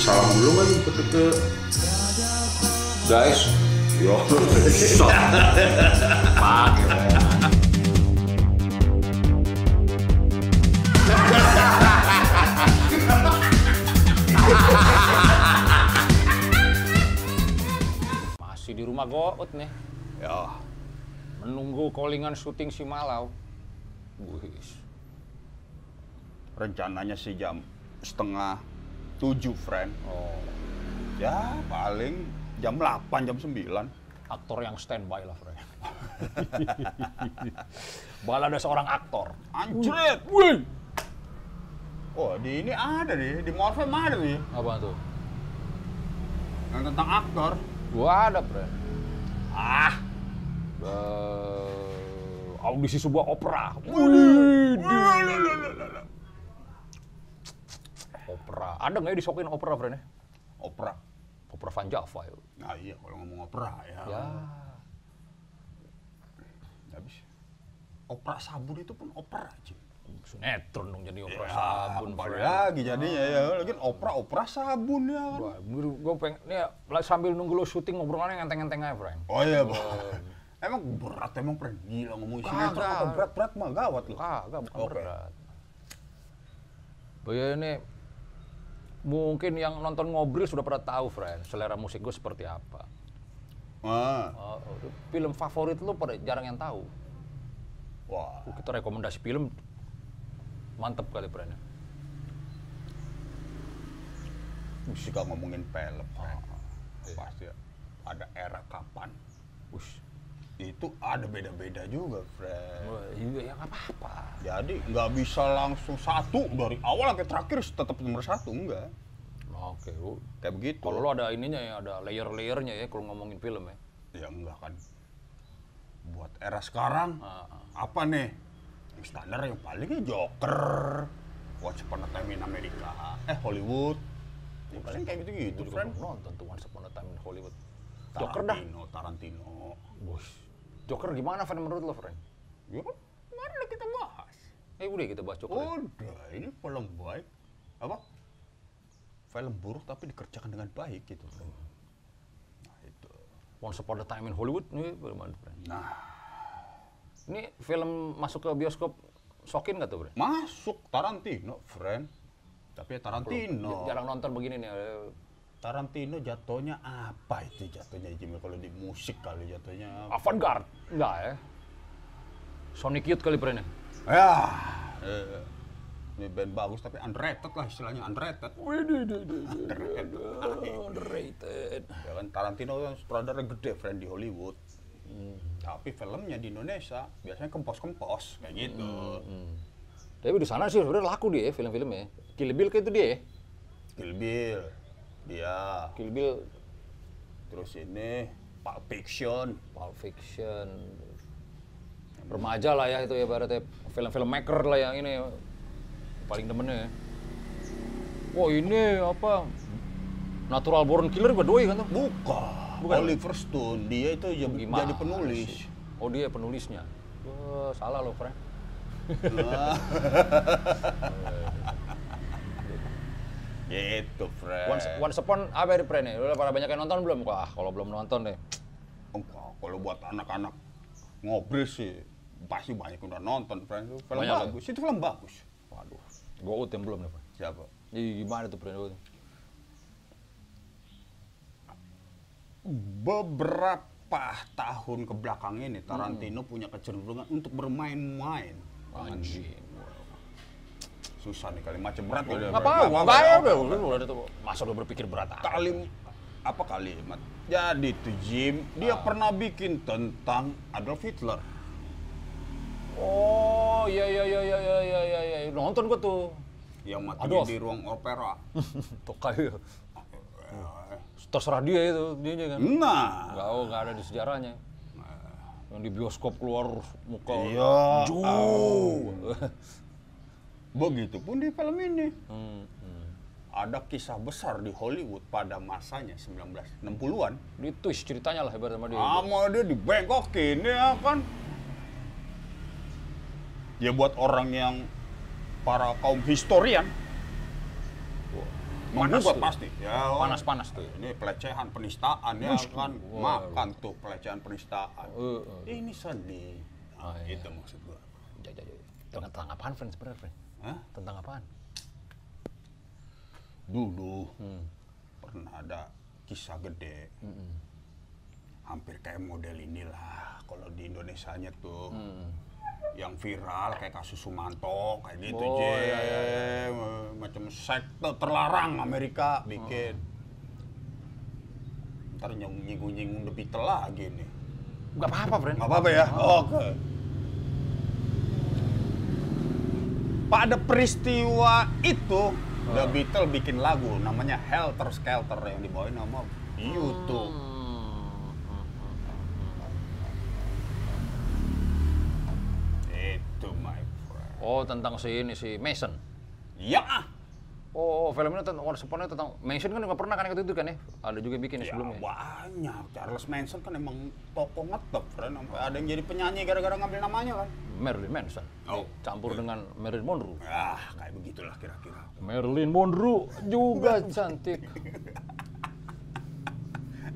salam dulu kan ke, ke, ke guys yo. Pakai Masih di rumah Goot nih. Ya, Menunggu callingan syuting si Malau. Wih, rencananya sih jam setengah tujuh, friend. oh, Ya, paling jam 8, jam 9. aktor yang standby lah, Fre. Bala ada seorang aktor. Anjret! Wih, Oh, di ini ada nih, di Morfem ada nih. apa tuh? Yang tentang aktor. Gua ada, Fre. Ah, eh, audisi sebuah opera. Wih, opera. Ada nggak ya disokin opera, Fre? Opera. Opera Van Java ya. Nah iya, kalau ngomong opera ya. Ya, Habis. Opera sabun itu pun opera, Cik. sinetron dong jadi opera Ya, sabun, apa lagi jadinya ya. Lagi opera, opera sabun ya kan. Gue pengen, ya, sambil nunggu lo syuting ngobrolannya ngenteng-ngenteng aja, Frank. Oh iya, Bang. Emang berat emang friend. Gila ngomong sinetron apa berat-berat mah gawat loh. Kagak, bukan Oke. berat. Ini mungkin yang nonton ngobrol sudah pada tahu, friend, selera musik gue seperti apa. Ah. Oh, film favorit lu pada jarang yang tahu. Wah. Kita rekomendasi film mantep kali, friend. Suka ngomongin film, friend. iya. Pasti ada era kapan. Ush. Itu ada beda-beda juga, friend. Wah, iya ya nggak apa-apa. Jadi nggak bisa langsung satu dari awal sampai terakhir tetap nomor satu enggak. Oke, lu- Kayak begitu. kalau lo ada ininya ya, ada layer-layernya ya kalau ngomongin film ya. Ya enggak kan. Buat era sekarang Ah, ah. apa nih? Yang standar yang paling ya Joker. Once Upon a Time in America. Eh Hollywood. Ya paling kayak gitu-gitu, juga friend. nonton tuh Once Upon a Time in Hollywood. Joker dah. Tarantino, Tarantino. Bos. Joker gimana, Fan, menurut lo, Friend? Ya kan, kemarin udah kita bahas. Eh, udah kita bahas Joker. ya? Udah, ini film baik. Apa? Film buruk tapi dikerjakan dengan baik gitu. friend. Nah itu. Once Upon a Time in Hollywood, ini bagaimana, Friend? Nah, Ini film masuk ke bioskop sokin nggak tuh, Friend? masuk Tarantino, friend. Tapi ya Tarantino. Jarang nonton begini nih. Tarantino jatuhnya apa itu jatuhnya Jimmy kalau di musik kali jatuhnya Avant-garde? Enggak ya? Sonic Youth kali, Friend, ya? eh, ini band bagus tapi underrated lah istilahnya underrated Underrated. ya kan Tarantino kan sutradara gede friend di Hollywood tapi filmnya di Indonesia biasanya kempos-kempos kayak gitu Tapi di sana sih sebenarnya laku dia ya, film-filmnya. Kill Bill kayak itu dia ya? Kill Bill dia. Kill Bill, terus ini Pulp Fiction. Pulp Fiction, remaja lah ya itu ya ibaratnya. Film-film maker lah yang ini paling demennya ya. Wah ini apa? Natural Born Killer gue doi kan tuh bukan, Bukan. Oliver Stone. Dia itu jadi, Gimana jadi penulis. Sih? Oh dia penulisnya? Wah salah loh Frank gitu friend Once, once Upon apa ya Frank nih? Udah pada banyak yang nonton belum? Wah kalau belum nonton deh Enggak, kalau buat anak-anak ngobrol sih pasti banyak yang udah nonton, friend. Itu film Banyak, bagus, itu film bagus. Waduh Gue yang belum nih Frank Siapa? Ih, gimana tuh? Goat? Beberapa tahun ke belakang ini Tarantino punya kecenderungan untuk bermain-main. Anjing susah nih kali macam berat gitu. nggak apa apa ya udah udah itu masa udah berpikir berat kalim apa kalimat? Jadi tuh Jim dia ah. pernah bikin tentang Adolf Hitler. Oh iya iya iya iya iya iya iya, iya. nonton gua tuh. Yang mati di ruang opera. Tuh kayak terserah dia itu dia aja kan. Nah. Nggak oh nggak ada di sejarahnya. Nah. Yang di bioskop keluar muka iya. jauh begitupun di film ini. Hmm, hmm. ada kisah besar di Hollywood pada masanya 1960-an. Di twist ceritanya lah hebat sama dia. Sama dia dibengkokin ya kan. Ya buat orang yang para kaum historian Panas Menggugat pasti. Ya, oh, Panas-panas tuh. Ini pelecehan, penistaan ya kan. Makan tuh pelecehan, penistaan. Uh, uh. Ini sedih. Oh, iya. Itu maksud gua. Ja, ja, ja. Tentang, tentang apaan, friend, sebenarnya, friend? Hah? Tentang apaan? Dulu Hmm. pernah ada kisah gede. Hampir kayak model inilah kalau di Indonesianya tuh. Yang viral kayak kasus Sumanto kayak gitu, Oh, Je. iya, iya, Macam sekte terlarang Amerika bikin. Ntar nyinggung-nyinggung The Beatles lagi nih. Gak apa-apa, friend. Nggak apa-apa ya? Oke. Pada peristiwa itu, The Beatles bikin lagu namanya Helter Skelter yang dibawain nama YouTube. Itu my friend. Oh, tentang si ini, si Mason. Ya, Oh, oh, film ini tentang Once Upon a Time tentang Mason kan nggak pernah kan ikut itu kan ya? Ada juga yang bikin ya sebelumnya. banyak. Charles Manson kan emang tokoh ngetop, friend. Sampai ada yang jadi penyanyi gara-gara ngambil namanya kan. Marilyn Manson. Oh. Campur dengan Marilyn Monroe. Ah, kayak begitulah kira-kira. Marilyn Monroe juga cantik.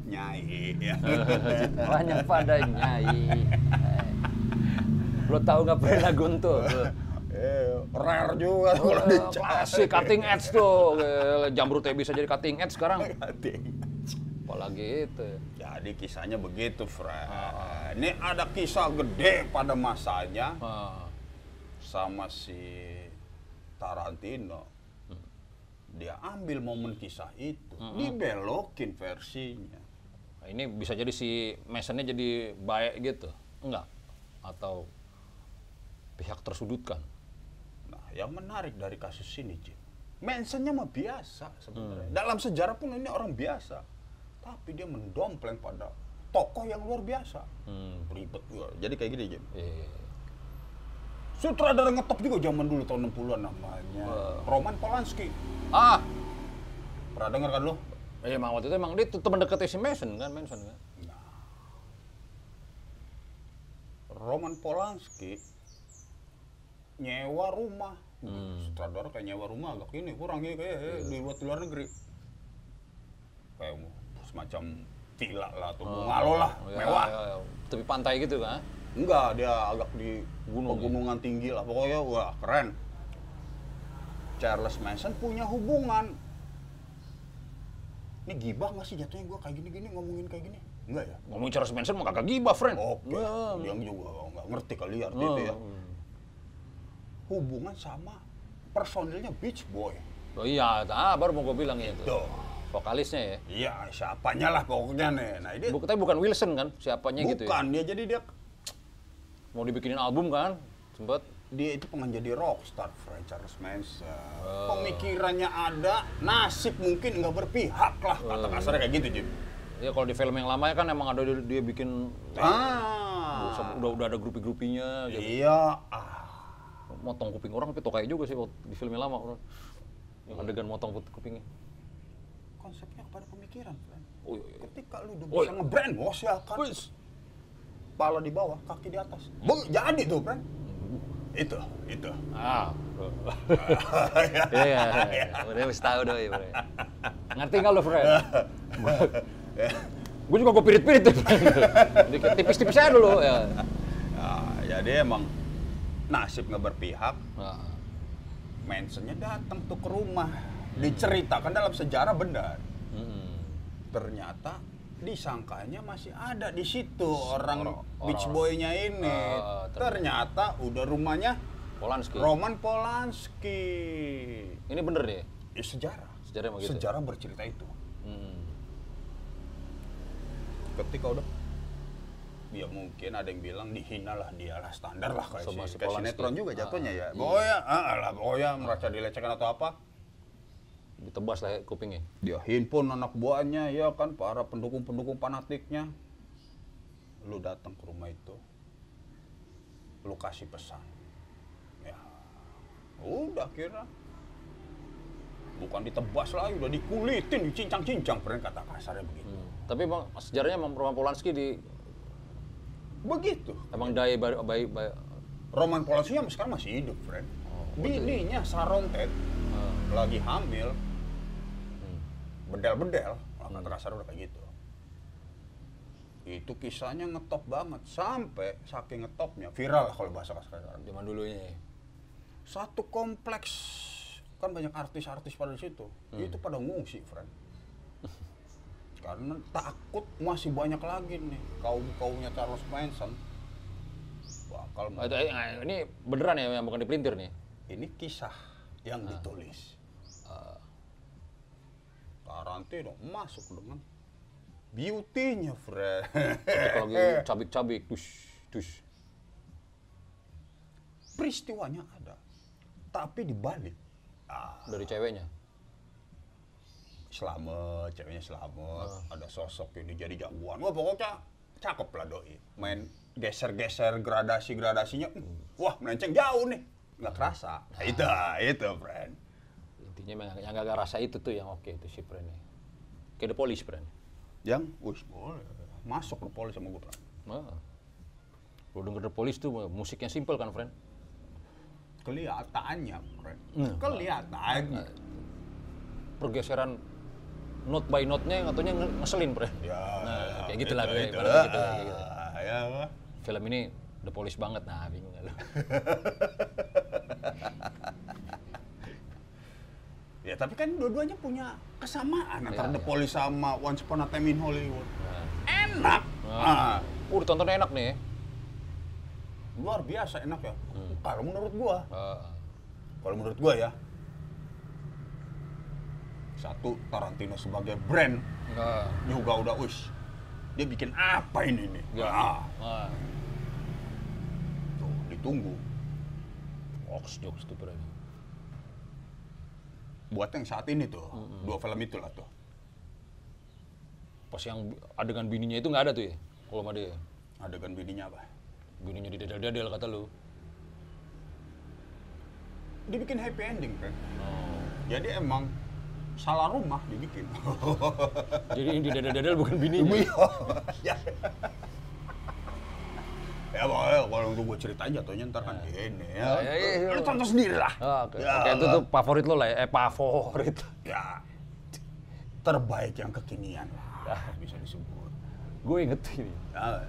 Nyai, ya. Banyak pada nyai. Lo tahu nggak pernah lagu tuh? Eh, rare juga kalau Eh, dicari. Klasik cutting edge tuh. Jamrut teh bisa jadi cutting edge sekarang. Hati. Apalagi itu. Jadi kisahnya begitu, Fred. Ini ada kisah gede pada masanya Ah, sama si Tarantino. Dia ambil momen kisah itu, dibelokin versinya. Nah, ini bisa jadi si Masonnya jadi baik gitu. Enggak. Atau pihak tersudutkan. Nah, yang menarik dari kasus ini, Jim, Mansonnya mah biasa sebenarnya. Dalam sejarah pun ini orang biasa. Tapi dia mendompleng pada tokoh yang luar biasa. Hmm. Ribet juga. Jadi kayak gini, Jim. Iya. Sutradara ngetop juga zaman dulu tahun 60-an namanya. Roman Polanski. Ah, Pernah dengar kan lo? iya emang waktu itu emang dia teman dekatnya si Mason kan, Manson kan. Roman Polanski nyewa rumah. Sutradara kayak nyewa rumah agak ini kurang ya kayak eh, di luar luar negeri. Kayak semacam villa lah atau bungalow lah, Oh, ya, mewah. ya, ya. Tepi pantai gitu kan. Enggak, dia agak di Gunung, ya? pegunungan tinggi lah. Pokoknya wah keren. Charles Manson punya hubungan. Ini gibah nggak sih jatuhnya gue kayak gini-gini ngomongin kayak gini? Enggak ya? Ngomongin Charles Manson mah kagak gibah, friend. Oke, Ya. dia juga nggak ngerti kali arti itu ya. Hubungan sama personilnya Beach Boy. Oh iya, ah, baru mau gue bilang itu. Tuh. Vokalisnya ya. Iya, siapanya lah pokoknya nih. Nah ini Bu- tapi bukan Wilson kan, siapanya gitu ya. bukan dia jadi dia Mau dibikinin album kan, sempet. dia itu pengen jadi rockstar, Fred Charles Manson. Oh. Pemikirannya ada, nasib mungkin nggak berpihak lah, Oh. kata kasarnya kayak gitu, Jim. Ya kalau di film yang lama ya kan emang ada dia, dia bikin Ah, udah udah ada grupi-grupinya gitu. iya, ah, Motong kuping orang tapi tokai juga sih waktu di film yang lama orang. Yang adegan motong kupingnya. konsepnya kepada pemikiran. Oh iya, iya. Ketika lu udah Oh, bisa iya. nge-brainwash ya kan, kepala di bawah, kaki di atas. Beng, jadi tuh, Fred. Itu, itu. Ah. Iya, iya. Udah mesti tahu doi, Bre. Ngerti nggak lo, Fred? Gue juga gue pirit-pirit tipis-tipis aja dulu ya. Nah, jadi emang nasib nggak berpihak, Nah, Mansonnya datang tuh ke rumah. Diceritakan dalam sejarah benar. Ternyata disangkanya masih ada di situ orang, Orang- beach boy-nya ini. Ah, ternyata udah rumahnya Polanski. Roman Polanski. Ini bener deh. Ya, sejarah. Sejarah emang gitu? Sejarah bercerita itu. Mm. Ketika udah ya mungkin ada yang bilang dihina lah dia lah standar lah kayak, Sama si, kayak sinetron juga jatuhnya Ah, ya. iya. Pokoknya ah, lah pokoknya merasa dilecehkan atau apa. Ditebas lah ya kupingnya. Dia himpun anak buahnya ya kan para pendukung-pendukung fanatiknya. Lu datang ke rumah itu. Lu kasih pesan. Ya. Udah kira. Bukan ditebas lagi, udah dikulitin, dicincang-cincang, pernah kata kasarnya begitu. Hmm. Tapi emang sejarahnya Roman Polanski di Begitu. emang daya bayi, bayi, bayi- Roman Polanski yang sekarang masih hidup, friend. Oh, Bininya Sharon Tate lagi hamil. bedel-bedel, lah kata kasar udah kayak gitu. Itu kisahnya ngetop banget, sampai saking ngetopnya, viral kalau bahasa kasar sekarang. Zaman dulunya. ya. Satu kompleks, kan banyak artis-artis pada situ, itu pada ngungsi, friend. Karena takut masih banyak lagi nih, kaum-kaumnya Charles Manson. Bakal Ah, itu, eh, ini beneran ya yang bukan dipelintir nih. ini kisah yang ditulis. Tarantino masuk dengan beauty-nya, friend. Kalau lagi cabik-cabik, dus, dus. Peristiwanya ada, tapi dibalik. Ah, Dari ceweknya. Selamat, ceweknya selamat, ada sosok ini jadi jagoan. Wah pokoknya cakep lah doi. Main geser-geser gradasi-gradasinya, hmm, wah melenceng jauh nih. Nggak kerasa. Nah, itu, itu, friend. Intinya memang yang gak rasa itu tuh yang oke itu si nih. Kayak The Police Pren. Yang, wih boleh. Masuk ke polis sama gue, friend. Nah. Lu denger The Police tuh musiknya simple kan, friend? Kelihatannya, friend. Hmm. Kelihatannya. Pergeseran note by note-nya yang katanya nge- ngeselin, friend. Ya, Nah, kayak gitulah, itu, kayak itu. ibaratnya gitu, kayak gitu. Ah, Ya, Pak. Film ini The Police banget, nah bingung lu? Ya tapi kan dua-duanya punya kesamaan antara Ya, The ya. Police sama Once Upon a Time in Hollywood. Nah. Enak. Nah. Ah, Uh, ditonton enak nih. luar biasa enak ya. Hmm. Kalau menurut gua, Ah, kalau menurut gua ya. Satu Tarantino sebagai brand enggak. juga udah wis. Dia bikin apa ini nih? Ya. Ah, Ah. tuh ditunggu. Ox jokes tuh, Pren. Buat yang saat ini tuh, Hmm, dua film itulah tuh. Pas yang adegan bininya itu nggak ada tuh ya? Kalau sama dia. Adegan bininya apa? Bininya didedel-dedel kata lu. Dibikin happy ending, kan? Oh. Jadi emang salah rumah dibikin. Jadi yang didedel-dedel bukan bininya. ya. ya boleh, kalau untuk gue cerita aja tuh ntar kan ya. Ya, ya, ya, Lu ya. tonton sendiri lah. Ah, Oke, Ya, Oke, itu tuh favorit lo lah ya. Eh, favorit. Ya, terbaik yang kekinian lah, bisa disebut. Gue inget ini. Ya.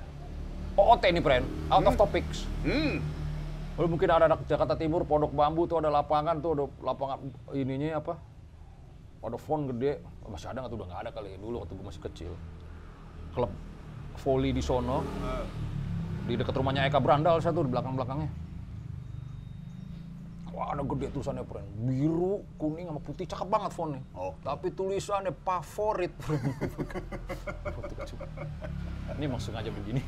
OOT ini, Pren. Out of topics. Hmm, Lu mungkin ada anak Jakarta Timur, Pondok Bambu tuh ada lapangan tuh, ada lapangan ininya apa? Ada font gede. Oh, Masih ada nggak tuh? Udah nggak ada kali ya. Dulu waktu gue masih kecil. Klub volley di sono. Di dekat rumahnya Eka Brandal satu di belakang-belakangnya. Wah, ada gede tulisannya, Pren. Biru, kuning, sama putih. Cakep banget fontnya. Oke. Tapi tulisannya favorit. Ini emang sengaja begini.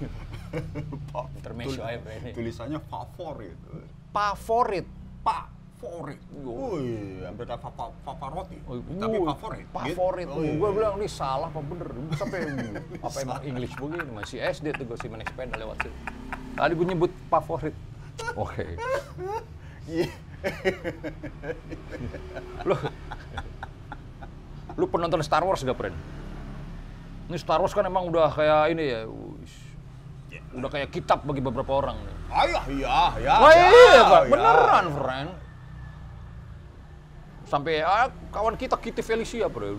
Pak. Intermezzo aja, ini. Tulisannya favorit. Favorit. Favorit. Wih, hampir kayak fa- Pavarotti. Oh, Tapi favorit. Favorit. Gitu. Oh, iya. Gue bilang ini salah apa bener? Sampai apa emang English begini? Masih SD tuh gue sih main sepeda lewat situ. Tadi gue nyebut favorit. Oke. Iya. Lu, lu penonton Star Wars gak, Pren? Ini Star Wars kan emang udah kayak ini ya. wis, Udah kayak kitab bagi beberapa orang nih. Ah, iya, iya, ya. Wah ya, iya, Pak. ya. Beneran, friend. Sampai ah, kawan kita Kitty Felicia, bro.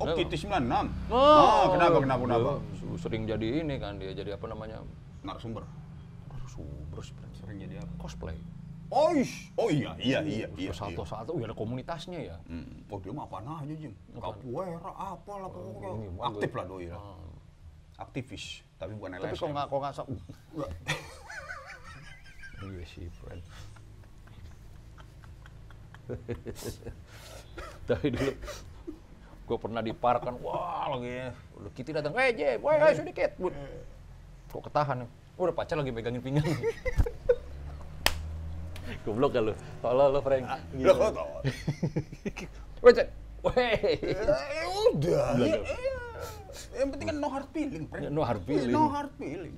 Oh, Kitty 96. Oh, Ah, kenapa, kenapa, kenapa? dia Sering jadi ini kan dia, jadi apa namanya? Narasumber. Narasumber. Sering jadi apa? Cosplay. Oh, ish. oh iya, iya, iya, iya. iya. Satu-satu, oh, ada komunitasnya ya. Hmm. Oh, dia mah apaan aja, Jim? Apaan? Capoeira, apalah pokoknya. ini, Bang, Aktif lah doi lah. Aktivis, tapi bukan Tapi LSM. kok nggak kok nggak sa- Nggak. Iya sih, friend. Dari dulu gue pernah di park kan, wah lagi udah Kitty datang, eh Jeb, woi ayo sedikit, Bud. Kok ketahan? Udah pacar lagi pegangin pinggang. Goblok kan lu, tolol lu Frank. Lah, kok tau? Woi, Cek. Woi. Eh, udah. Ya, dong. eh, yang penting kan no hard feeling. Ya, no hard feeling. No hard feeling.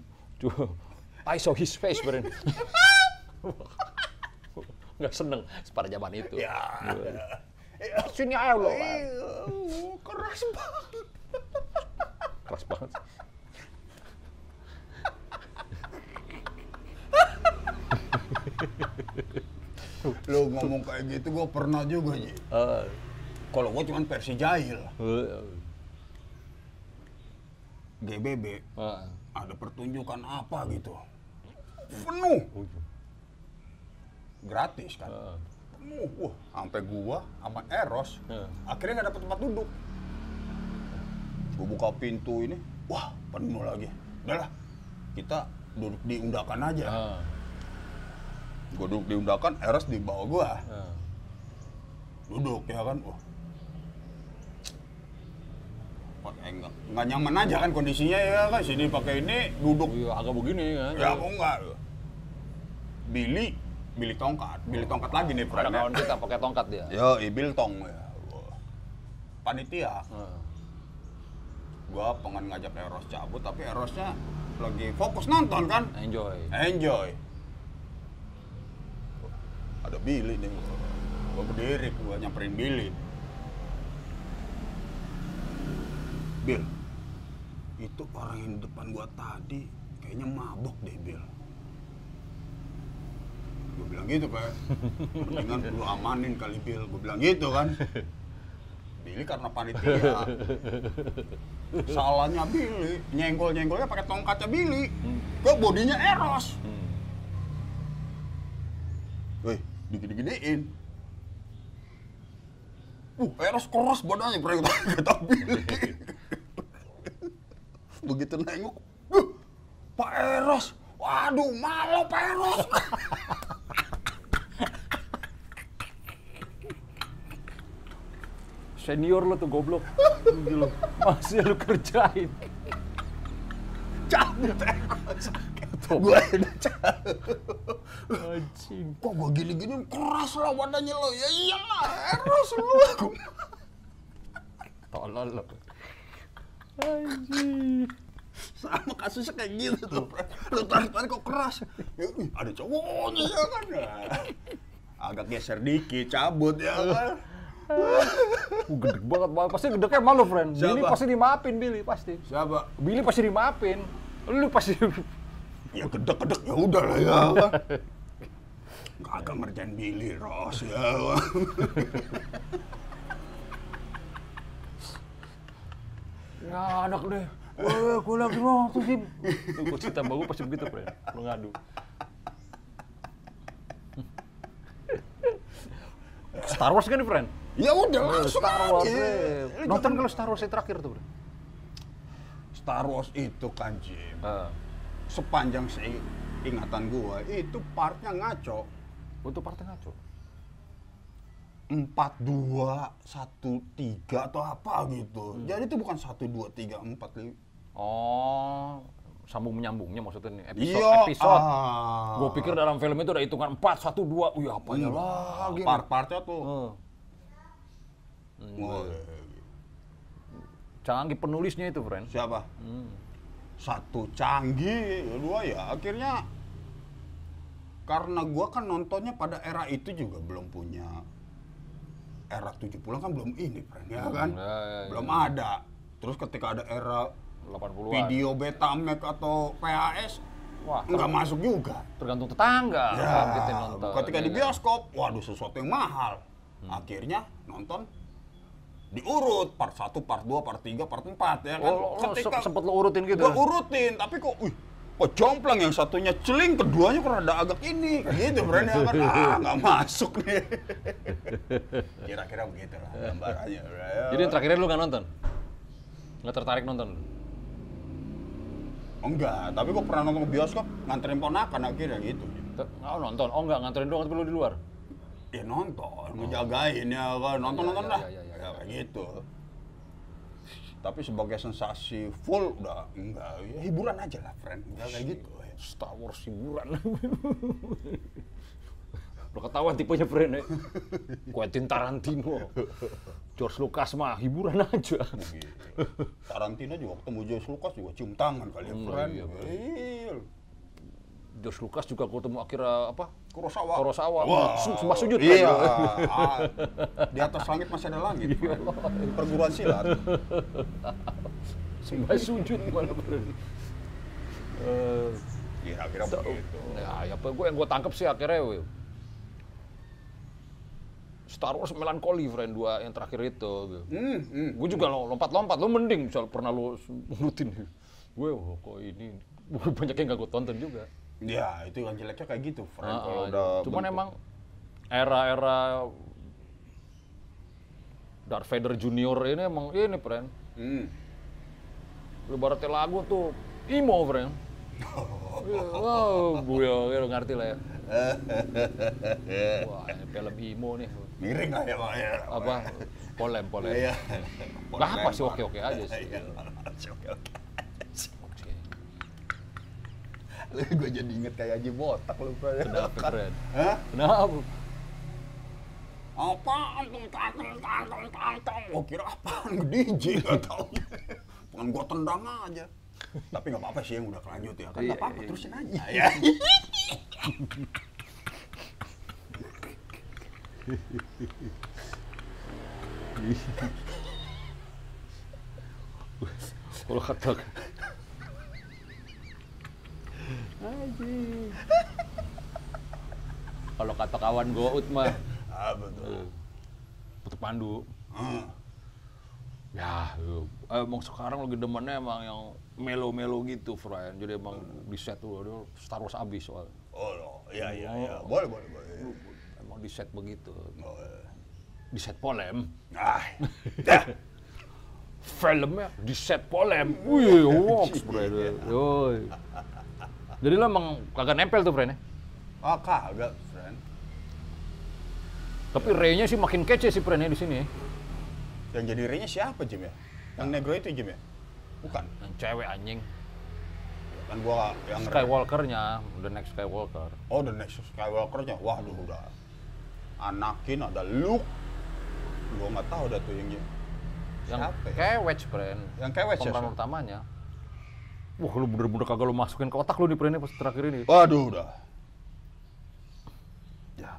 I saw his face, Bren. Nggak seneng pada zaman itu. Ya. Sini ayo lo. Eh, keras banget. Keras banget. Lo ngomong kayak gitu, gue pernah juga, Ji. Eh, Kalau gua cuma versi jahil. GBB Ah. ada pertunjukan apa gitu. Penuh. Gratis kan. Penuh. Wah, sampai gua sama Eros Ah. akhirnya nggak dapet tempat duduk. Gua buka pintu ini, wah penuh lagi. Udahlah, kita duduk di undakan aja. Ah. Gua duduk di undakan, Eros di bawah gua. Ah. Duduk ya kan, wah. Pakai nggak nggak nyaman aja kan kondisinya ya kan sini pakai ini duduk Iya, agak begini kan. ya kok enggak Billy Billy tongkat Billy tongkat lagi nih Ada kawan kita pakai tongkat dia. yo ibil tong ya panitia. Ah. gua pengen ngajak Eros cabut tapi Erosnya lagi fokus nonton kan? Enjoy. enjoy. Ada Billy nih gua. Berdiri gua nyamperin Billy. Bill itu orang yang di depan gua tadi kayaknya mabok deh Bill gua bilang gitu kan mendingan lu amanin kali Bill gua bilang gitu kan Billy karena panitia salahnya Billy nyenggol nyenggolnya pakai tongkatnya Billy ke bodinya Eros Hmm. Wih, digede-gedein. Uh, Eros keras badannya, bro. Kata Billy. Begitu nengok, uh, Pak Eros. Waduh, malu Pak Eros. Senior lo tuh goblok. Gila. Masih lu kerjain. Cabut. Gue udah cabut. Anjing. Kok gue gini-gini keras lah badannya lo. Ya iyalah, Eros lu. Tolol lo. Anjing. Sama kasusnya kayak gitu tuh. Lu tarik-tarik kok keras. Ya, ada cowoknya ya kan. Agak geser dikit, cabut ya kan. Uh, gede banget, banget. pasti gedeknya malu, friend. Billy Siapa? pasti dimaafin, Billy pasti. Siapa? Billy pasti dimaafin. Lu pasti Ya gedek-gedek ya udah lah ya. Kagak ngerjain Billy Ross ya. Ya anak deh. Eh, gue lagi mau tuh sih. Tuh, gue cerita bagus pasti begitu, friend. Lu ngadu. Star Wars kan nih, friend? Ya udah langsung Star Wars. aja. Nonton kalau Star Wars yang terakhir tuh, friend? Star Wars itu kan Jim. Ah. Sepanjang ingatan gua itu partnya ngaco. Untuk partai ngaco. empat dua satu tiga atau apa gitu. Jadi itu bukan satu dua tiga empat lima. Oh, sambung menyambungnya maksudnya nih. Episode, Iya. episode. ah. Gue pikir dalam film itu ada hitungan 4, 1, 2. Wih, apanya lagi? nih? Part-partnya tuh. Eh, Wah, canggih penulisnya itu, friend. siapa? Hmm. Satu canggih, dua ya akhirnya karena gua kan nontonnya pada era itu juga belum punya era 70-an kan belum ini, friend, ya kan? Ya, ya, ya. Belum ada. Terus ketika ada era 80-an. video Betamax atau PAS Wah, nggak masuk juga. tergantung tetangga. Ya, kalau kita nonton. ketika Ya, di ya. bioskop, waduh sesuatu yang mahal. Akhirnya nonton diurut part 1, part 2, part 3, part 4 ya kan. Oh, lo, lo se- sempet lo urutin gitu? Gua urutin, tapi kok wih, kok jomplang yang satunya celing, keduanya kok rada agak ini. Gitu berani ya kan. Ah, nggak masuk nih. Kira-kira begitu lah gambarannya. Ya. Jadi yang terakhirnya lu nggak nonton? Nggak tertarik nonton? Enggak, tapi kok pernah nonton ke bioskop, nganterin ponakan akhirnya gitu. Oh, nonton. Oh, nggak nganterin doang, tapi lu di luar? Ya nonton, ngejagain ya kan, nonton-nonton Ya, lah. ya, ya, ya, Ya, kayak gitu. Tapi sebagai sensasi full udah enggak, ya hiburan aja lah friend, udah kayak gitu. ya. Star Wars hiburan. Udah ketahuan tipenya friend ya. Quentin Tarantino. George Lucas mah hiburan aja. Gitu. Tarantino juga ketemu George Lucas juga cium tangan kali ya Hmm, friend. iya, Iya. George Lucas juga ketemu akhirnya apa? Kurosawa. Kurosawa. Wah. Su- sembah sujud, Iya. kan? ah, di atas langit masih ada langit. friend. Perguruan silat. Sembah sujud malah friend. Eh, Kira-kira begitu. ya, ya apa gue yang gue tangkap sih akhirnya we, Star Wars Melancholy, friend, dua yang terakhir itu. Hmm, hmm. Gue juga lo lompat-lompat, lo mending misal pernah lo rutin. Gue, oh, kok ini banyak yang gak gue tonton juga. Ya, itu yang jeleknya kayak gitu, friend. Ah, Kalau ah, udah Cuman bentuk. emang era-era Darth Vader Junior ini emang ini, friend. Hmm. Lu baratnya lagu tuh emo, friend. Wow, buya, ya, lo ngerti lah ya. Wah, ini film emo nih. Miring lah ya, Pak. Ya. Apa? Polem, polem. Iya. Nggak apa sih, oke-oke aja sih. Iya, oke-oke. Oke. Lu gue jadi inget kayak Haji Botak lu, Pak. Kenapa, friend? Hah? Kenapa? Apaan tuh tantang tantang tantang? Gua kira apaan DJ nggak tahu. Pengen gua tendang aja. Tapi nggak apa-apa sih yang udah kelanjut ya kan Iya, nggak apa-apa iya, terusin aja. Ya. Kalau kata Kalau kata kawan Gout mah Ah betul. Putu Pandu. Ah. Ya, eh, emang sekarang lagi demennya emang yang melo-melo gitu, friend. Jadi emang di set tuh, aduh, Star Wars abis soal. Oh, no. iya iya iya. Boleh boleh boleh. Emang di set begitu. Oh, iya. Di set polem. Ah. Dah. Filmnya di set polem. Wih, works, friend. Yoi. Jadi lo emang kagak nempel tuh, friend ya? Ah kagak, friend. Tapi Ray-nya sih makin kece sih, friend ya di sini. Yang jadi ringnya siapa Jim ya? Yang negro itu Jim ya? Bukan. Yang cewek anjing. Kan gua yang Skywalker-nya, the next Skywalker. Oh, the next Skywalker-nya. Waduh, udah. Anakin ada Luke. Gua nggak tahu dah tuh yang Yang Siapa ya? kewet, friend. Yang kewet ya, Pemeran utamanya. Wah, lu bener-bener kagak lu masukin ke otak lu nih, friend, pas terakhir ini. Waduh, udah. Ya.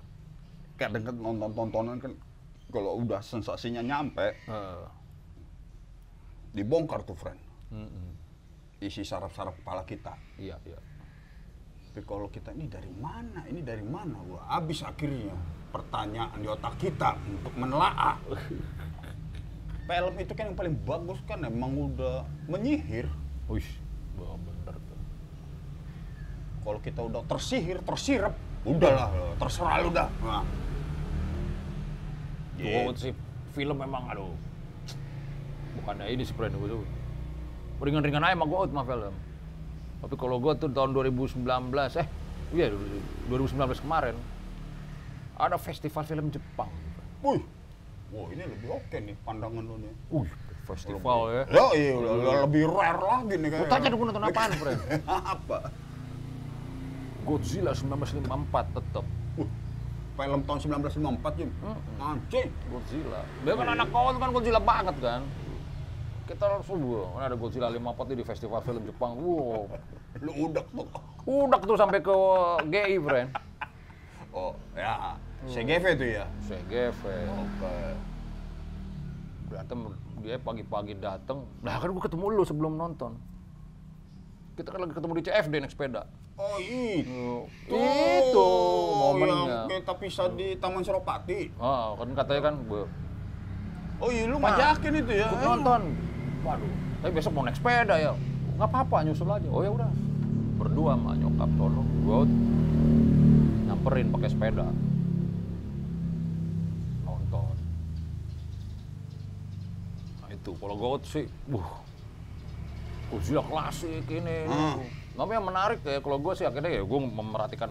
Kayak deket nonton-tontonan kan kalau udah sensasinya nyampe, Heeh. dibongkar tuh, friend. Mm-mm. Isi saraf-saraf kepala kita. Iya, iya. Tapi kalau kita ini dari mana? Ini dari mana? Gua habis akhirnya pertanyaan di otak kita untuk menelaah. Film itu kan yang paling bagus kan emang udah menyihir. Wih, wah, bener tuh. Kalau kita udah tersihir, tersirap, udahlah, terserah lu dah. Nah. Tuh sih film memang aduh. Bukannya ini sih friend gue tuh. Ringan-ringan aja emang gue out mah film. Tapi kalau gue tuh tahun 2019, eh iya 2019 kemarin ada festival film Jepang. Wih, wah ini lebih oke nih pandangan lu nih. Wih, festival ya. Ya iya, udah, udah lebih rare lagi nih kayaknya. tanya dong nonton apaan, friend? Apa? Godzilla 1954 tetep. Uh, film tahun 1954 Jim. Anjing. Godzilla. Dia kan anak kau kan Godzilla banget kan. Kita harus subuh, kan ada Godzilla 54 di festival film Jepang. Wow. Lu udah tuh. Udah tuh sampai ke GI, friend. Oh, ya. CGV tuh ya. CGV. Oke. Berantem dia pagi-pagi dateng. Nah kan gue ketemu lu sebelum nonton. Kita kan lagi ketemu di CFD naik sepeda. Oh itu. Itu momennya. Yang kita pisah di Taman Suropati. Ah, kan katanya kan gue Oh iya, lu ngajakin itu ya. ikut nonton. Waduh, tapi besok mau naik sepeda ya. Nggak apa-apa, nyusul aja. Oh ya udah. Berdua sama nyokap sono. Gue nyamperin pakai sepeda. Nah itu, kalau gue sih, buh. Godzilla klasik ini. Hmm. Tapi yang menarik ya, kalau gue sih akhirnya ya gue memerhatikan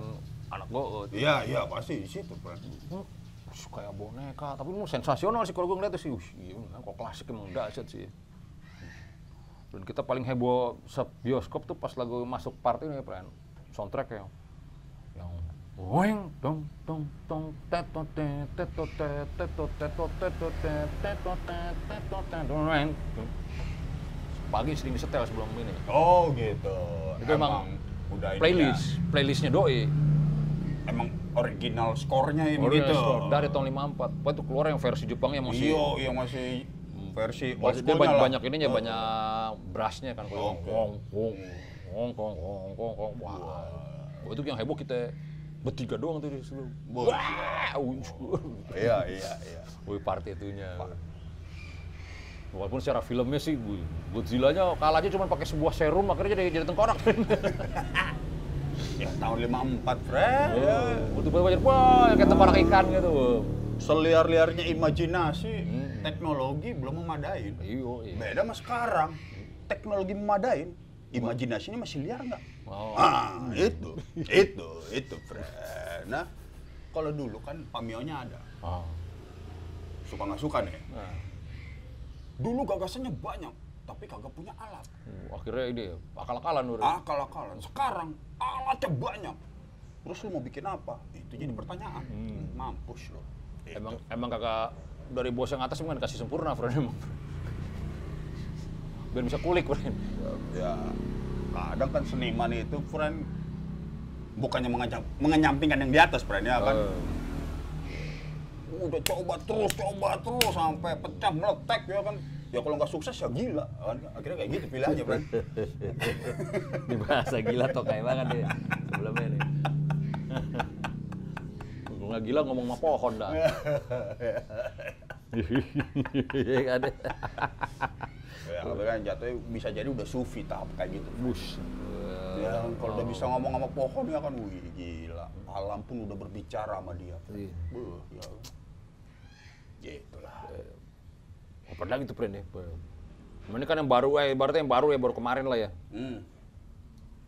anak gue. Iya, iya pasti di situ. Hmm, kayak boneka, tapi lu sensasional sih kalau gue ngeliat sih, wih, iya, kok klasik emang dahsyat sih. Dan kita paling heboh bioskop tuh pas lagu masuk part ini, friend. Soundtrack yang yang Weng dong dong dong teto te teto te teto teto teto te teto te teto te dong weng. Pagi sering disetel sebelum ini. Oh gitu. Itu emang udah Playlist, playlistnya doi. ya. Emang original skornya ini Original gitu. score dari tahun 54. Apa itu keluar yang versi Jepang yang masih Iya, yang masih versi old Maksudnya school-nya banyak, lah. banyak ininya, Oh. banyak brassnya kan. Oke. Wong, wong, wong, wong, wong, wong, wong. Wah, Oh, itu yang heboh kita. Bertiga doang tuh di situ. Bos. Wah. Iya, iya, iya. Wih, party itunya. Walaupun secara filmnya sih, wih, Godzilla-nya kalahnya cuma pakai sebuah serum, akhirnya jadi jadi tengkorak. Ya, tahun 54, friend. Ya. Butuh banyak, wah, kayak tengkorak ikan gitu. Seliar-liarnya imajinasi, teknologi belum memadain. Iya, iya. Beda sama sekarang. Teknologi memadain, imajinasinya masih liar nggak? Oh. Ah, itu, itu, itu, friend. Nah, kalau dulu kan pamionya ada. Ah. Suka nggak suka nih. Nah, Dulu gagasannya banyak, tapi kagak punya alat. uh, akhirnya ini akal-akalan udah. Akal-akalan. Sekarang alatnya banyak. Terus lu mau bikin apa? Itu jadi pertanyaan. Mampus lo. Emang emang kakak dari bos yang atas emang dikasih sempurna, friend emang. Biar bisa kulik, friend. ya kadang kan seniman itu friend bukannya mengenyampingkan yang di atas friend ya kan Eh, udah coba terus coba terus sampai pecah meletek ya kan? Ya kalau nggak sukses ya gila. Kan? Akhirnya kayak gitu pilihannya friend Ini bahasa gila toh kayak banget deh sebelumnya nih. Nggak gila ngomong sama pohon dah. Iya kan? Ya tapi kan jatuhnya bisa jadi udah sufi tahap kayak gitu Bus. ya kalau udah bisa ngomong sama pohon ya kan wih gila alam pun udah berbicara sama dia Iya. Buh, ya gitulah Apa lagi tuh friend ya? Ini kan yang baru, eh, ibaratnya yang baru ya, baru kemarin lah ya. hmm.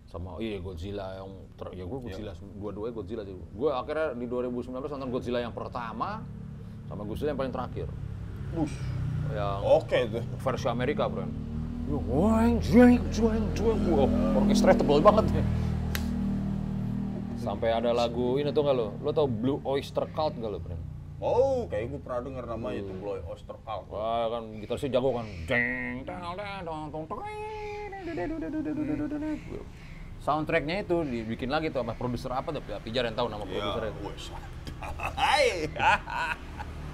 sama iya Godzilla yang ter, ya gue Godzilla dua-duanya Godzilla sih gue akhirnya di 2019 nonton Godzilla yang pertama sama Godzilla yang paling terakhir Bush. Yang oke tuh versi Amerika bro Wang, juang, juang, juang, wow, orkestra tebel banget ya. Sampai ada lagu ini tuh nggak lo? Lo tau Blue Oyster Cult nggak lo, Bren? Oh, kayak gue pernah denger namanya itu Bloy Oyster Cult. Wah kan gitarisnya jago kan. Deng, dong, dong, dong. Soundtracknya itu dibikin lagi tuh sama produser apa tuh? Pijar yang tahu nama produsernya itu.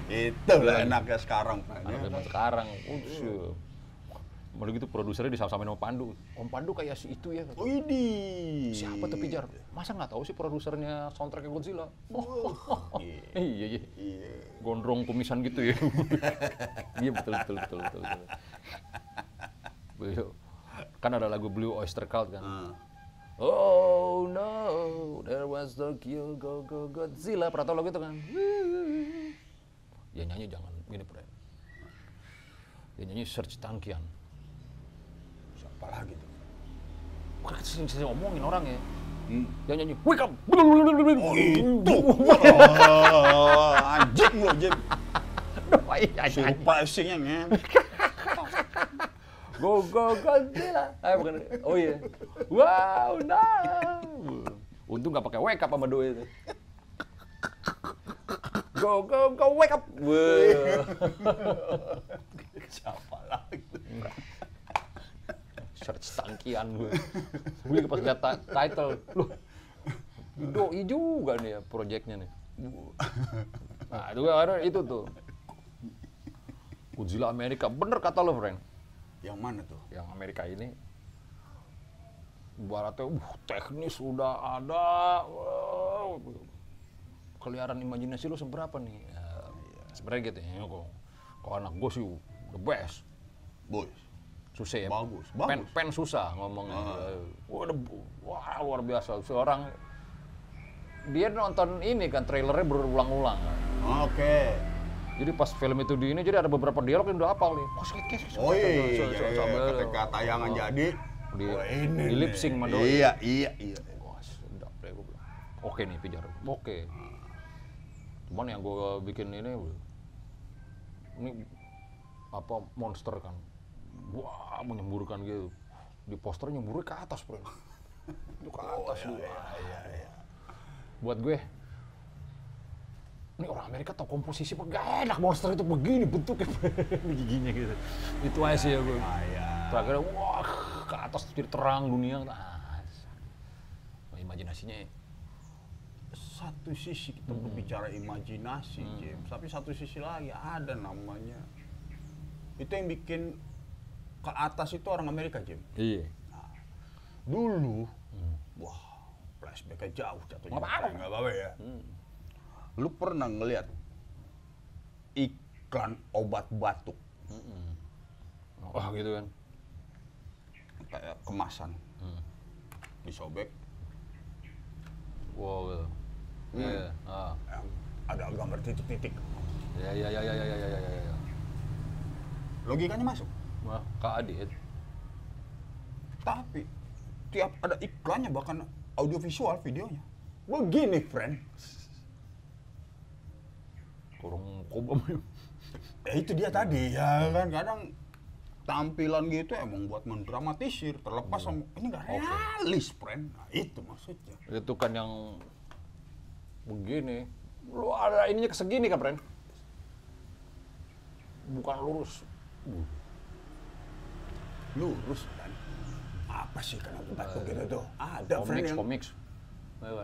Wes. Hai. Itulah enaknya sekarang. Anak zaman sekarang. Udah. Malah gitu produsernya disama-samain sama Pandu. Om Pandu kayak si itu ya. Oh, Widih. Siapa tuh Pijar? Masa nggak tahu sih produsernya soundtracknya Godzilla? Iya. iya iya. Iya. Gondrong kumisan gitu ya. iya betul betul betul betul. betul. Beliau- Kan ada lagu Blue Oyster Cult kan. Ah. Oh no, there was Tokyo go go Godzilla. Pernah tau lagu itu kan? Dia nyanyi jangan gini Bre. Dia nyanyi Serge Tankian. Siapa lagi tuh? Bukan sering sering ngomongin orang ya. Hmm. Dia nyanyi wake up. Oh itu. Oh, anjing lo, Jim. Sumpah singnya ngen. Go go Godzilla. Eh bukan. Oh iya. Wow, no. Untung nggak pakai wake up sama doi itu. Go go go wake up. Siapa lagi? Search tangkian gue. Gue pas lihat title, loh. Doi juga nih ya proyeknya nih. Nah, itu ada itu tuh. Godzilla Amerika, bener kata lo, Frank. Yang mana tuh? yang Amerika ini ibaratnya uh, teknis udah ada wow. Keliaran imajinasi lu seberapa nih ya, sebenarnya gitu ya kok kok anak gue sih the best Boys. susah ya Bagus, pen bagus. pen susah ngomongnya wah, ada- wah luar biasa seorang dia nonton ini kan trailernya berulang-ulang kan. Oke. jadi pas film itu di ini jadi ada beberapa dialog yang udah hafal nih oh, sakit, sakit, sakit, Oh iya, ketika tayangan Oh. jadi Di- ini di lip sync sama. Iya, iya, iya. Wah, sedap deh gue bilang. Oke nih Pijar, oke. Cuman yang gue bikin ini, ini apa monster kan. Wah, menyemburkan gitu. Di poster nyemburnya ke atas, bro. Itu ke atas. Oh, wah. iya, Buat gue, ini orang Amerika tau komposisi apa gak enak monster itu begini bentuknya giginya gitu itu aja sih ya gue Ayah. Terus akhirnya wah ke atas jadi terang dunia ah, imajinasinya Satu sisi kita berbicara imajinasi, James. Tapi satu sisi lagi ada namanya. Itu yang bikin ke atas itu orang Amerika, James. iya Dulu, wah, flashbacknya jauh jatuhnya. Nggak apa-apa. Nggak apa-apa ya. Lu pernah ngelihat iklan obat batuk Wah gitu kan. kayak kemasan disobek Wow gitu. Hmm. Iya. iya. Ah. Ya, ada gambar titik-titik. Ya, ya ya ya ya ya ya ya ya. Logikanya masuk. Wah, Kak Adit. Tapi tiap ada iklannya bahkan audiovisual videonya. Begini, friend. Kurang kobam ya. Ya itu dia tadi ya kan kadang tampilan gitu emang buat mendramatisir terlepas iya. sama ini gak realis, friend. Nah, itu maksudnya. Itu kan yang begini. Lu ada ininya segini kan, Pren? Bukan lurus. lurus kan apa sih kena batuk gitu tuh ada friend Komik, yang komik.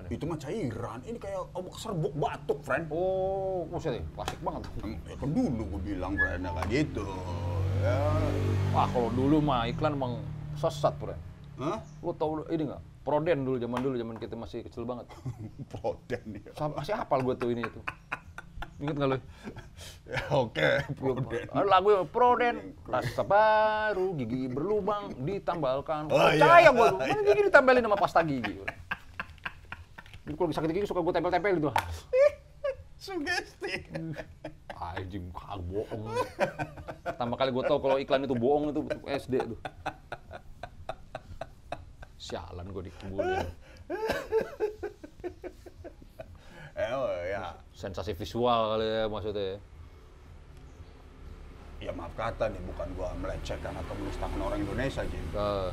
Itu mah cairan ini kayak obat serbuk batuk friend Oh, buset ya, klasik banget. ya kan dulu gue bilang friend kayak gitu ya Wah, kalau dulu mah iklan emang sesat, Pren. Hah? Lu tau ini nggak? Proden dulu, zaman dulu, zaman kita masih kecil banget. Proden ya. Masih hafal gue tuh ini itu. Ingat nggak lu? ya Oke, Proden. Ada lagu Proden, rasa baru, gigi berlubang, ditambalkan. Oh, iya. Percaya gue tuh, mana gigi ditambelin sama pasta gigi. Jadi kalau sakit gigi suka gue tempel-tempel itu. Sugesti. Anjing, kagak bohong. Pertama kali gue tau kalau iklan itu bohong itu SD tuh. Sialan gue dikebulin. Eh, oh, ya. Sensasi visual kali ya maksudnya. Ya maaf kata nih, bukan gua melecehkan atau menistakan orang Indonesia, Jim. Eh,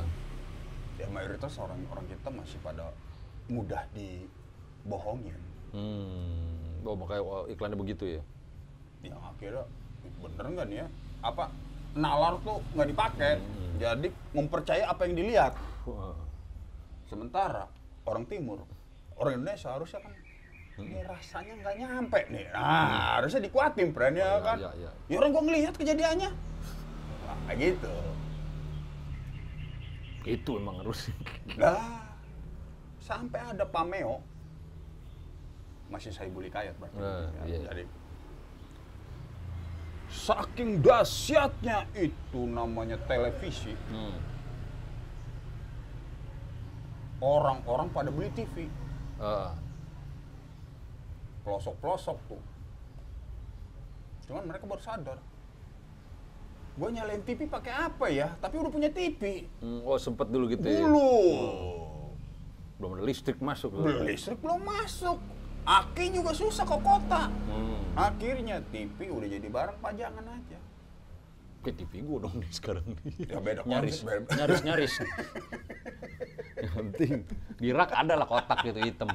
Ya mayoritas orang-orang kita masih pada mudah dibohongin. hmm, oh makanya iklannya begitu ya. Ya akhirnya bener nggak nih ya? Apa nalar tuh nggak dipakai, jadi mempercayai apa yang dilihat. Sementara orang timur, orang Indonesia harusnya kan ini rasanya nggak nyampe nih. Nah, harusnya dikuatin friend ya Oh, iya, kan. iya, iya. Ya orang gua ngelihat kejadiannya. Nah, gitu. Itu emang harus. Nah, sampai ada pameo masih saya buli kayat berarti. Nah, Ya, iya. Jadi saking dahsyatnya itu namanya televisi, Hmm. Orang-orang pada beli TV. Ah, pelosok-pelosok tuh. Cuman mereka baru sadar. Gue nyalain TV pakai apa ya? Tapi udah punya TV. hmm, oh sempet dulu gitu ya. Dulu. Belum ada listrik masuk. Belum listrik belum masuk. Aki juga susah ke kota. Hmm. Akhirnya TV udah jadi barang pajangan aja. Kayak TV gue dong nih sekarang. Ya beda nyaris, beda. nyaris, nyaris. Yang penting di rak ada lah kotak gitu hitam.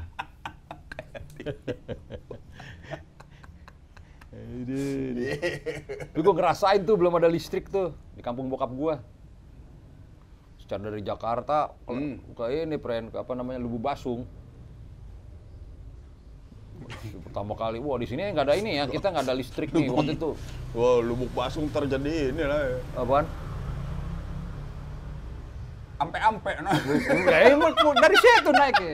Tapi gue ngerasain tuh belum ada listrik tuh di kampung bokap gue. Secara dari Jakarta ke, Hmm. ke ini pren ke apa namanya Lubu Basung. Pertama kali, wah di sini nggak ada ini ya, kita nggak ada listrik nih waktu itu. Wah, lubuk basung terjadi ini lah. ya. Apaan? Ampe-ampe nah. Ku- dari situ naiknya.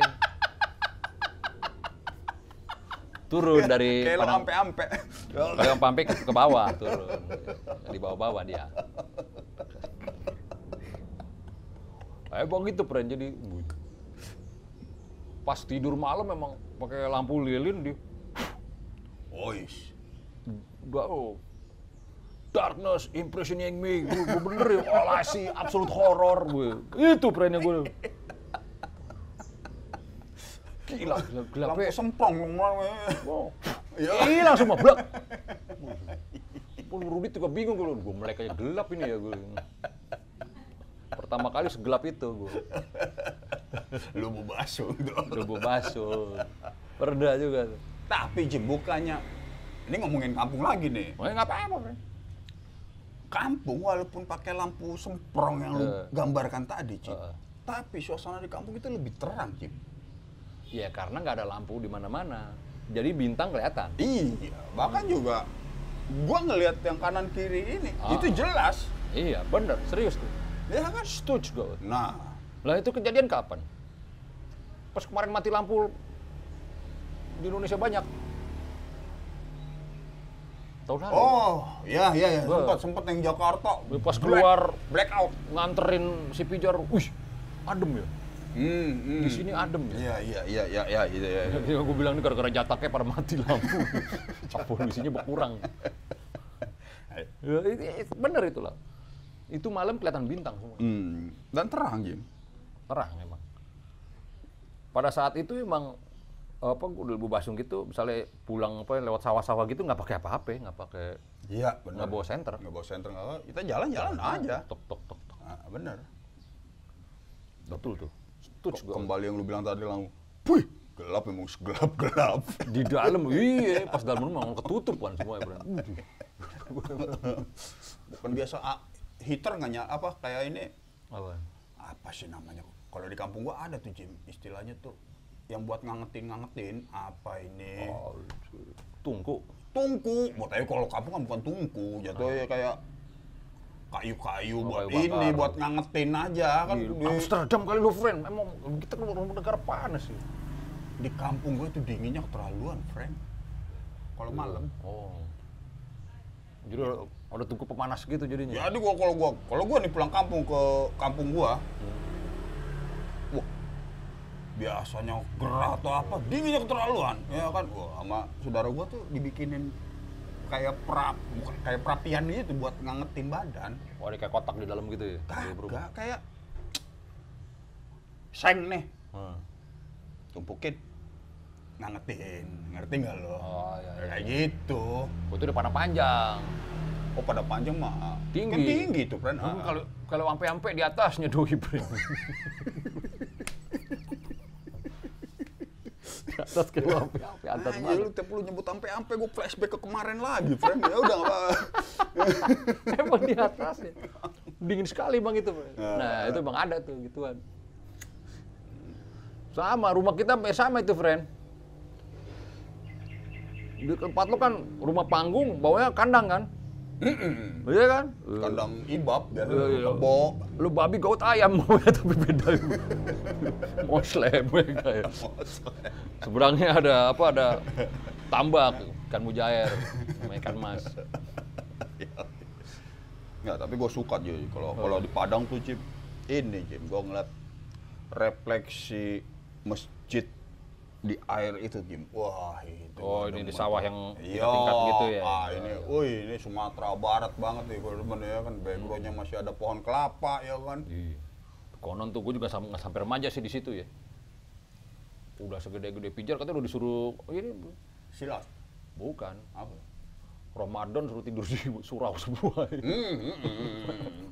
Turun dari Kayak lo Padang, ampe-ampe. Padang Pampe ke, bawah, turun. Di bawah-bawah dia. Emang gitu, Pren. Jadi, wih. Pas tidur malam memang pakai lampu lilin di Ois. Gak, oh. Darkness impressioning me. Gue, gue bener ya, olasi absolute horror gue. Itu perannya gue. Gila, gelap, gelap Lampu lu mah. Wow. Ya. Hilang semua, blek. Pun Rudi juga bingung gue, gue melek aja gelap ini ya gue. Pertama kali segelap itu gue. Lubuk basung tuh. Lubu baso. Perda juga. tuh. Tapi Jim, bukannya ini ngomongin kampung lagi nih. Oh, nggak apa-apa. Kampung walaupun pakai lampu semprong yang lu Eh. gambarkan tadi, Jim. Eh. Tapi suasana di kampung itu lebih terang, Jim. Ya karena nggak ada lampu di mana-mana. Jadi bintang kelihatan. Iya, bahkan juga gua ngelihat yang kanan kiri ini, Ah. itu jelas. Iya, bener, serius tuh. Ya kan? Setuju gue. Nah, Lah itu kejadian kapan? pas kemarin mati lampu di Indonesia banyak. Tahun lalu. Oh, iya iya iya, Wah. sempat sempat yang Jakarta. Pas Black- keluar blackout. nganterin si Pijar, wih, adem ya. Hmm, hmm. Di sini adem ya. Iya iya iya iya iya iya. iya. Ya, gue bilang ini gara-gara jataknya pada mati lampu. Polusinya berkurang. Ya, bener itu lah. Itu malam kelihatan bintang semua. Hmm. Dan terang, Jim. Terang emang. Pada saat itu emang apa gue udah basung gitu, misalnya pulang apa lewat sawah-sawah gitu nggak pakai apa-apa, nggak pakai Iya, benar. nggak bawa senter. Nggak bawa senter nggak. Kita jalan-jalan aja. Tok tok tok tok. Ah, benar. Betul tuh. Gua. Kembali yang lu bilang tadi langsung, wih, gelap emang gelap gelap. Di dalam, iya, pas dalam rumah mau ketutup kan semua ya. Bukan biasa ah, heater nggak apa kayak ini Apa? apa sih namanya? Kalau di kampung gua ada tuh Jim, istilahnya tuh yang buat ngangetin ngangetin apa ini? Oh, tungku. Tungku, mau tahu kalau kampung kan bukan tungku, jatuhnya kayak kayu-kayu Oh, buat kayu ini, buat ngangetin aja kan. Di Di, Amsterdam kali lo friend, emang kita kan negara panas sih. di kampung gue tuh dinginnya keterlaluan, friend. Kalau malam. Oh. Jadi ada- tungku pemanas gitu jadinya. Jadi gua kalau gua kalau gua nih pulang kampung ke kampung gua, wah biasanya gerah atau apa dinginnya keterlaluan, ya kan? Wah sama saudara gua tuh dibikinin kayak perap bukan kayak perapian gitu buat ngangetin badan. Oh, ada kayak kotak di dalam gitu ya? Kagak kayak seng nih Hmm. tumpukin ngangetin, ngerti nggak lo? Oh, iya, iya. Kayak gitu. Oh, itu udah panah panjang. Oh pada panjang mah Tinggi. Kan tinggi tuh, Ah. Kalau kalau ampe-ampe di atasnya doi friend. Di atas kalau ampe-ampe atas Anjir, banget. lu tiap lu nyebut ampe-ampe gue flashback ke kemarin lagi, friend. Ya udah apa. Emang di atas ya. Dingin sekali bang itu. Bang. Ya. Nah itu bang ada tuh gituan. Sama rumah kita sama itu friend. Di tempat lo kan rumah panggung, bawahnya kandang kan? Iya kan? Kandang ibab biasa Iya, iya. kebo. Lu babi gaut ayam maunya tapi beda. Moslem ya kayak. Seberangnya ada apa ada tambak ikan mujair sama ikan mas. Nggak, tapi gue suka Jim. Kalau kalau di Padang tuh Jim, ini Jim, gue ngeliat refleksi masjid di air itu Jim. Wah itu. Oh, ini di sawah yang Iya, tingkat gitu ya? Ah, ini, wih, ini Sumatera Barat banget nih, gue demen ya kan. Backgroundnya masih ada pohon kelapa ya kan. Iya. Konon tuh gue juga sam- sampai remaja sih di situ ya. Udah segede-gede pijar katanya udah disuruh oh, ini Silat. bukan. Apa? Ramadan suruh tidur di surau semua. Hmm, hmm, hmm, hmm.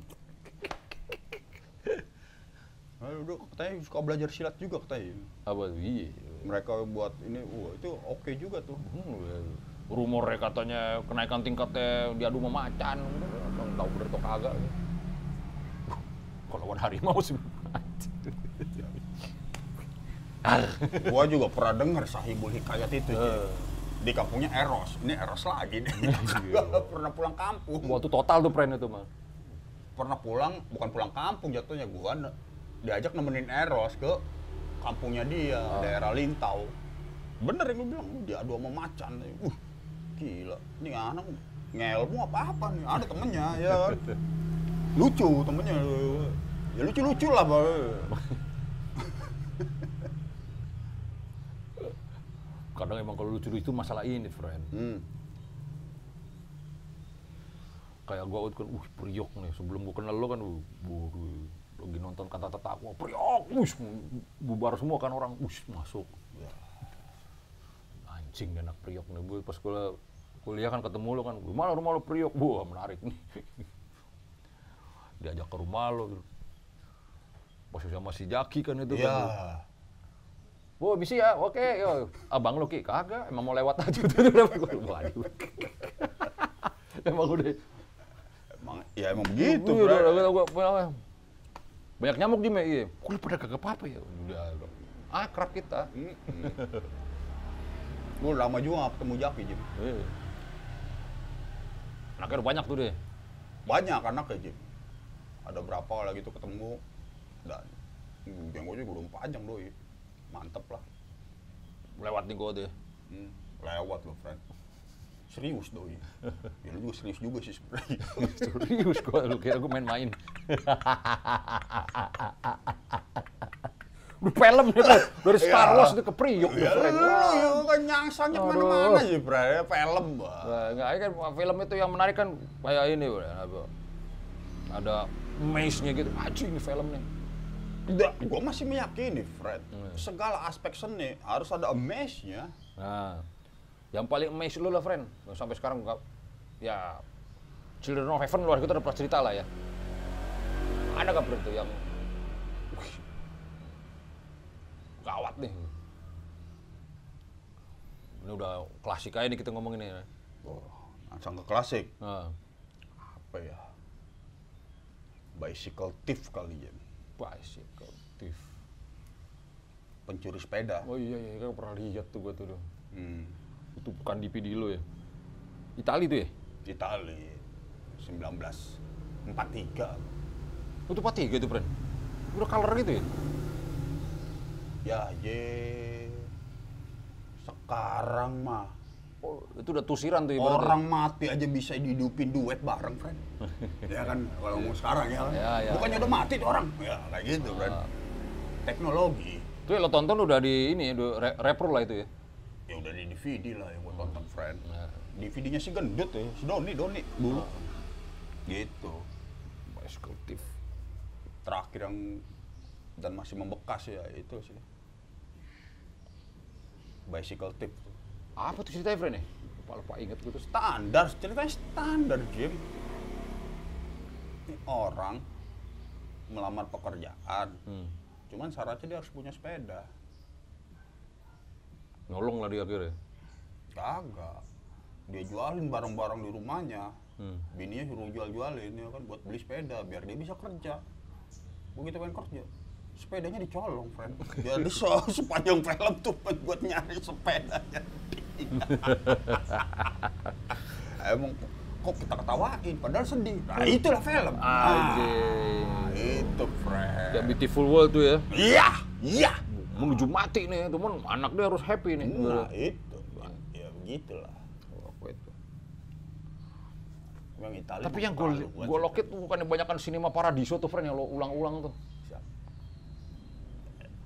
Nah, udah katanya suka belajar silat juga katanya. Apa? Iya. Mereka buat ini, wah itu oke juga tuh. Hmm, rumornya katanya kenaikan tingkatnya diadu sama macan. Udah, tahu bener atau kagak. Kalau lawan harimau sih. Gua juga pernah dengar Sahibul Hikayat itu. Eh. Di kampungnya Eros. Ini Eros lagi nih. pernah pulang kampung. Waktu total tuh friend itu mah. Pernah pulang, bukan pulang kampung jatuhnya gua diajak nemenin Eros ke kampungnya dia, daerah Lintau. Bener yang lu bilang, "Uh, dia adu sama macan. Uh, gila. Ini anak ngelmu apa-apa nih. Ada temennya, ya kan. Lucu temennya. Ya lucu-lucu lah. Kadang emang kalau lucu itu masalah ini friend. Hmm. kayak gua kan, uh priok nih sebelum gua kenal lo kan, uh, lagi nonton kata kata aku, priok, us bubar semua kan orang, us masuk. Anjing nih anak priok nih, gue pas kuliah, kuliah kan ketemu lo kan, gimana rumah lo priok, wah menarik nih. Diajak ke rumah lo, gitu. Masih sama si Jaki kan itu Ya. kan. Wah, misi ya, oke, yo. Abang lo ki, kagak, emang mau lewat aja tuh. Waduh. emang udah Emang, ya emang begitu, bro. udah, udah, udah, udah, udah. Banyak nyamuk di me, iya. Kok lu pada kagak apa-apa ya? Udah, udah. akrab kita. Gue lama juga gak ketemu Jaki, Jim. Iya. Anaknya udah banyak tuh deh. Banyak anaknya, Jim. Ada berapa lagi tuh ketemu. Dan jenggot juga udah panjang, doi. mantep lah. Lewat nih gue tuh ya. Hmm, lewat loh, friend. Serius doi. ya lu juga serius juga sih sebenarnya. Serius gue, lu kira gue main-main. Udah film nih. Dari Star Iya. Wars itu ke Priok ya lu ya kan nyangsanya Aduh. ke mana-mana sih, friend. Ya, Film, Bang. Enggak, ini kan film itu yang menarik kan kayak ini, Bro. Ada maze-nya gitu. Anjing ini film nih. Tidak, gue masih meyakini, Fred. Hmm. Segala aspek seni harus ada amaze-nya. Nah, yang paling amazed lu lah, friend. Sampai sekarang nggak, ya Children of Heaven luar kita udah pernah cerita lah ya. Ada bro itu yang wih, gawat nih. Ini udah klasik aja nih kita ngomongin ini. Oh, langsung ke klasik. Nah, Apa ya? Bicycle thief kali ya. bicycle thief. Pencuri sepeda. Oh iya iya, kan pernah lihat tuh gua tuh. Hmm. Itu bukan di PD lo ya. Itali tuh ya? Itali 1943. Itu Pak tiga itu, friend. Udah color gitu ya? Ya, ye. Sekarang mah Oh, itu udah tusiran tuh ibaratnya. orang mati aja bisa dihidupin duet bareng, friend. ya kan, kalau mau sekarang ya kan. Ya, ya, Bukannya ya. udah mati tuh orang. Ya, kayak gitu, friend. Teknologi. Itu ya lo tonton udah di ini, udah re- repro lah itu ya. Udah di DVD lah yang gua tonton, friend. Nah. DVD-nya si gendut ya, si Doni, Doni dulu. Gitu. Bicycle thief. Terakhir yang dan masih membekas ya itu sih. Bicycle tip. Apa tuh ceritanya, friend ya? Lupa lupa inget gue tuh. Standar, ceritanya standar, Jim. Ini orang melamar pekerjaan. Hmm. Cuman syaratnya dia harus punya sepeda. Nolong lah dia akhirnya. Kagak. Dia jualin barang-barang di rumahnya. Hmm. Bininya suruh jual-jualin ya kan buat beli sepeda biar dia bisa kerja. Begitu pengen kerja, sepedanya dicolong, friend. Jadi so, sepanjang film tuh buat nyari sepedanya. Emang kok kita ketawain, padahal sedih. Nah, itulah film. Anjing. Ah, itu, friend. Ya Beautiful World tuh ya. Iya, iya. Menuju mati nih, teman. Anak dia harus happy nih. Nah, itu. Ya begitulah. Itu? Memang Italia Tapi yang gue gue lokit tuh bukan kebanyakan sinema paradiso tuh, friend, yang lo ulang-ulang tuh.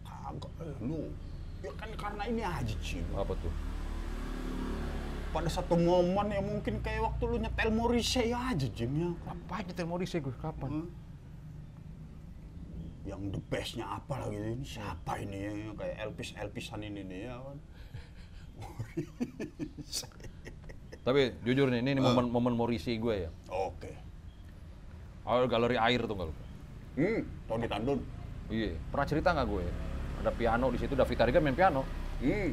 Kagak, eh, lu. Ya kan karena ini aja, Cim. Apa tuh? Pada satu momen ya mungkin kayak waktu lu nyetel Morrissey aja, Jim ya. Apa nyetel Morrissey gue? Kapan? Hmm. Yang the bestnya apa lagi ini siapa ini ya kayak Elvis Elvisan ini nih ya kan. Tapi jujur nih, ini, ini momen momen Morrissey gue ya. Oke. Awal galeri air tuh kalau. Hmm, Tony Tandun. Iya, pernah cerita nggak gue? Ada piano di situ, David Tarigan main piano. Hmm.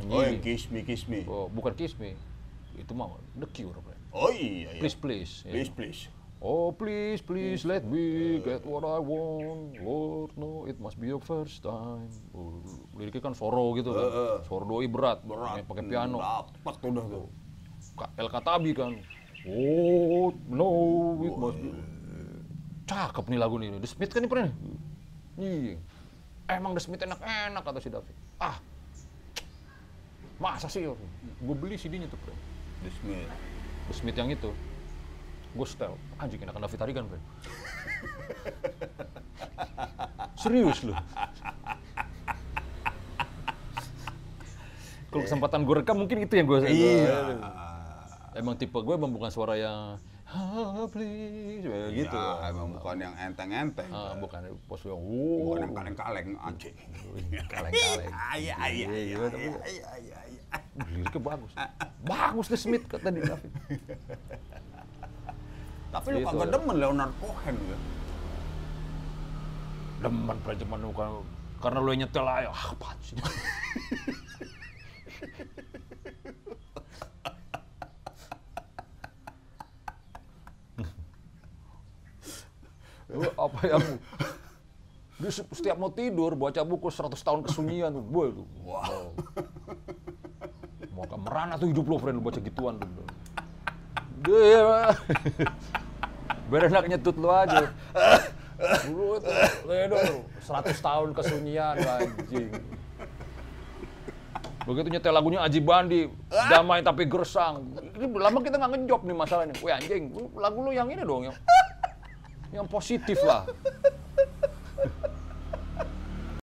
Nyanyi. Oh, yang Kiss Me, Kiss Me. Oh, bukan Kiss Me. Itu mah The Cure. Oh iya, iya. Please, please. ya. Please, please. Oh please, please let me get what I want. Lord, no, it must be your first time. Oh, liriknya kan soro gitu kan. Soro doi berat, Berat. pakai piano. Dapat tuh dah tuh. El Katabi kan. Oh no, it must be. Cakep nih lagu nih. The Smith kan ini pernah. nih? Iya. Emang The Smith enak-enak kata si David. Ah, masa sih? Gue beli CD-nya tuh, friend. The Smith. The Smith yang itu. Gue setel, anjing enakan David Tarigan, friend. Serius lu. Kalau kesempatan gue rekam mungkin itu yang gue Iya. Emang tipe gue emang bukan suara yang ah, please kayak gitu. Ya, emang bukan yang enteng-enteng. Ah, bukan pos yang Bukan wow, yang kaleng-kaleng anjing. kaleng-kaleng. Iya, iya, iya, Iya, iya, iya, iya, iya, iya. Liriknya bagus. Bagus The Smith kata di David. Tapi lu Gitu, kagak demen Leonard Cohen ya? Demen Pak, cuman bukan karena lu nyetel aja. Ah, sih? Lu apa yang dia se- setiap mau tidur baca buku 100 tahun kesunyian tuh, boy tuh. Wow. Mau ke merana tuh hidup lo, friend, lu baca gituan tuh. Dia biar enak nyetut lu aja. Dulu itu Ledo tuh, 100 tahun kesunyian anjing. Begitu nyetel lagunya Aji Bandi, damai tapi gersang. Ini lama kita nggak ngejob nih masalah ini. Anjing, lagu lu yang ini dong, yang, yang positif lah.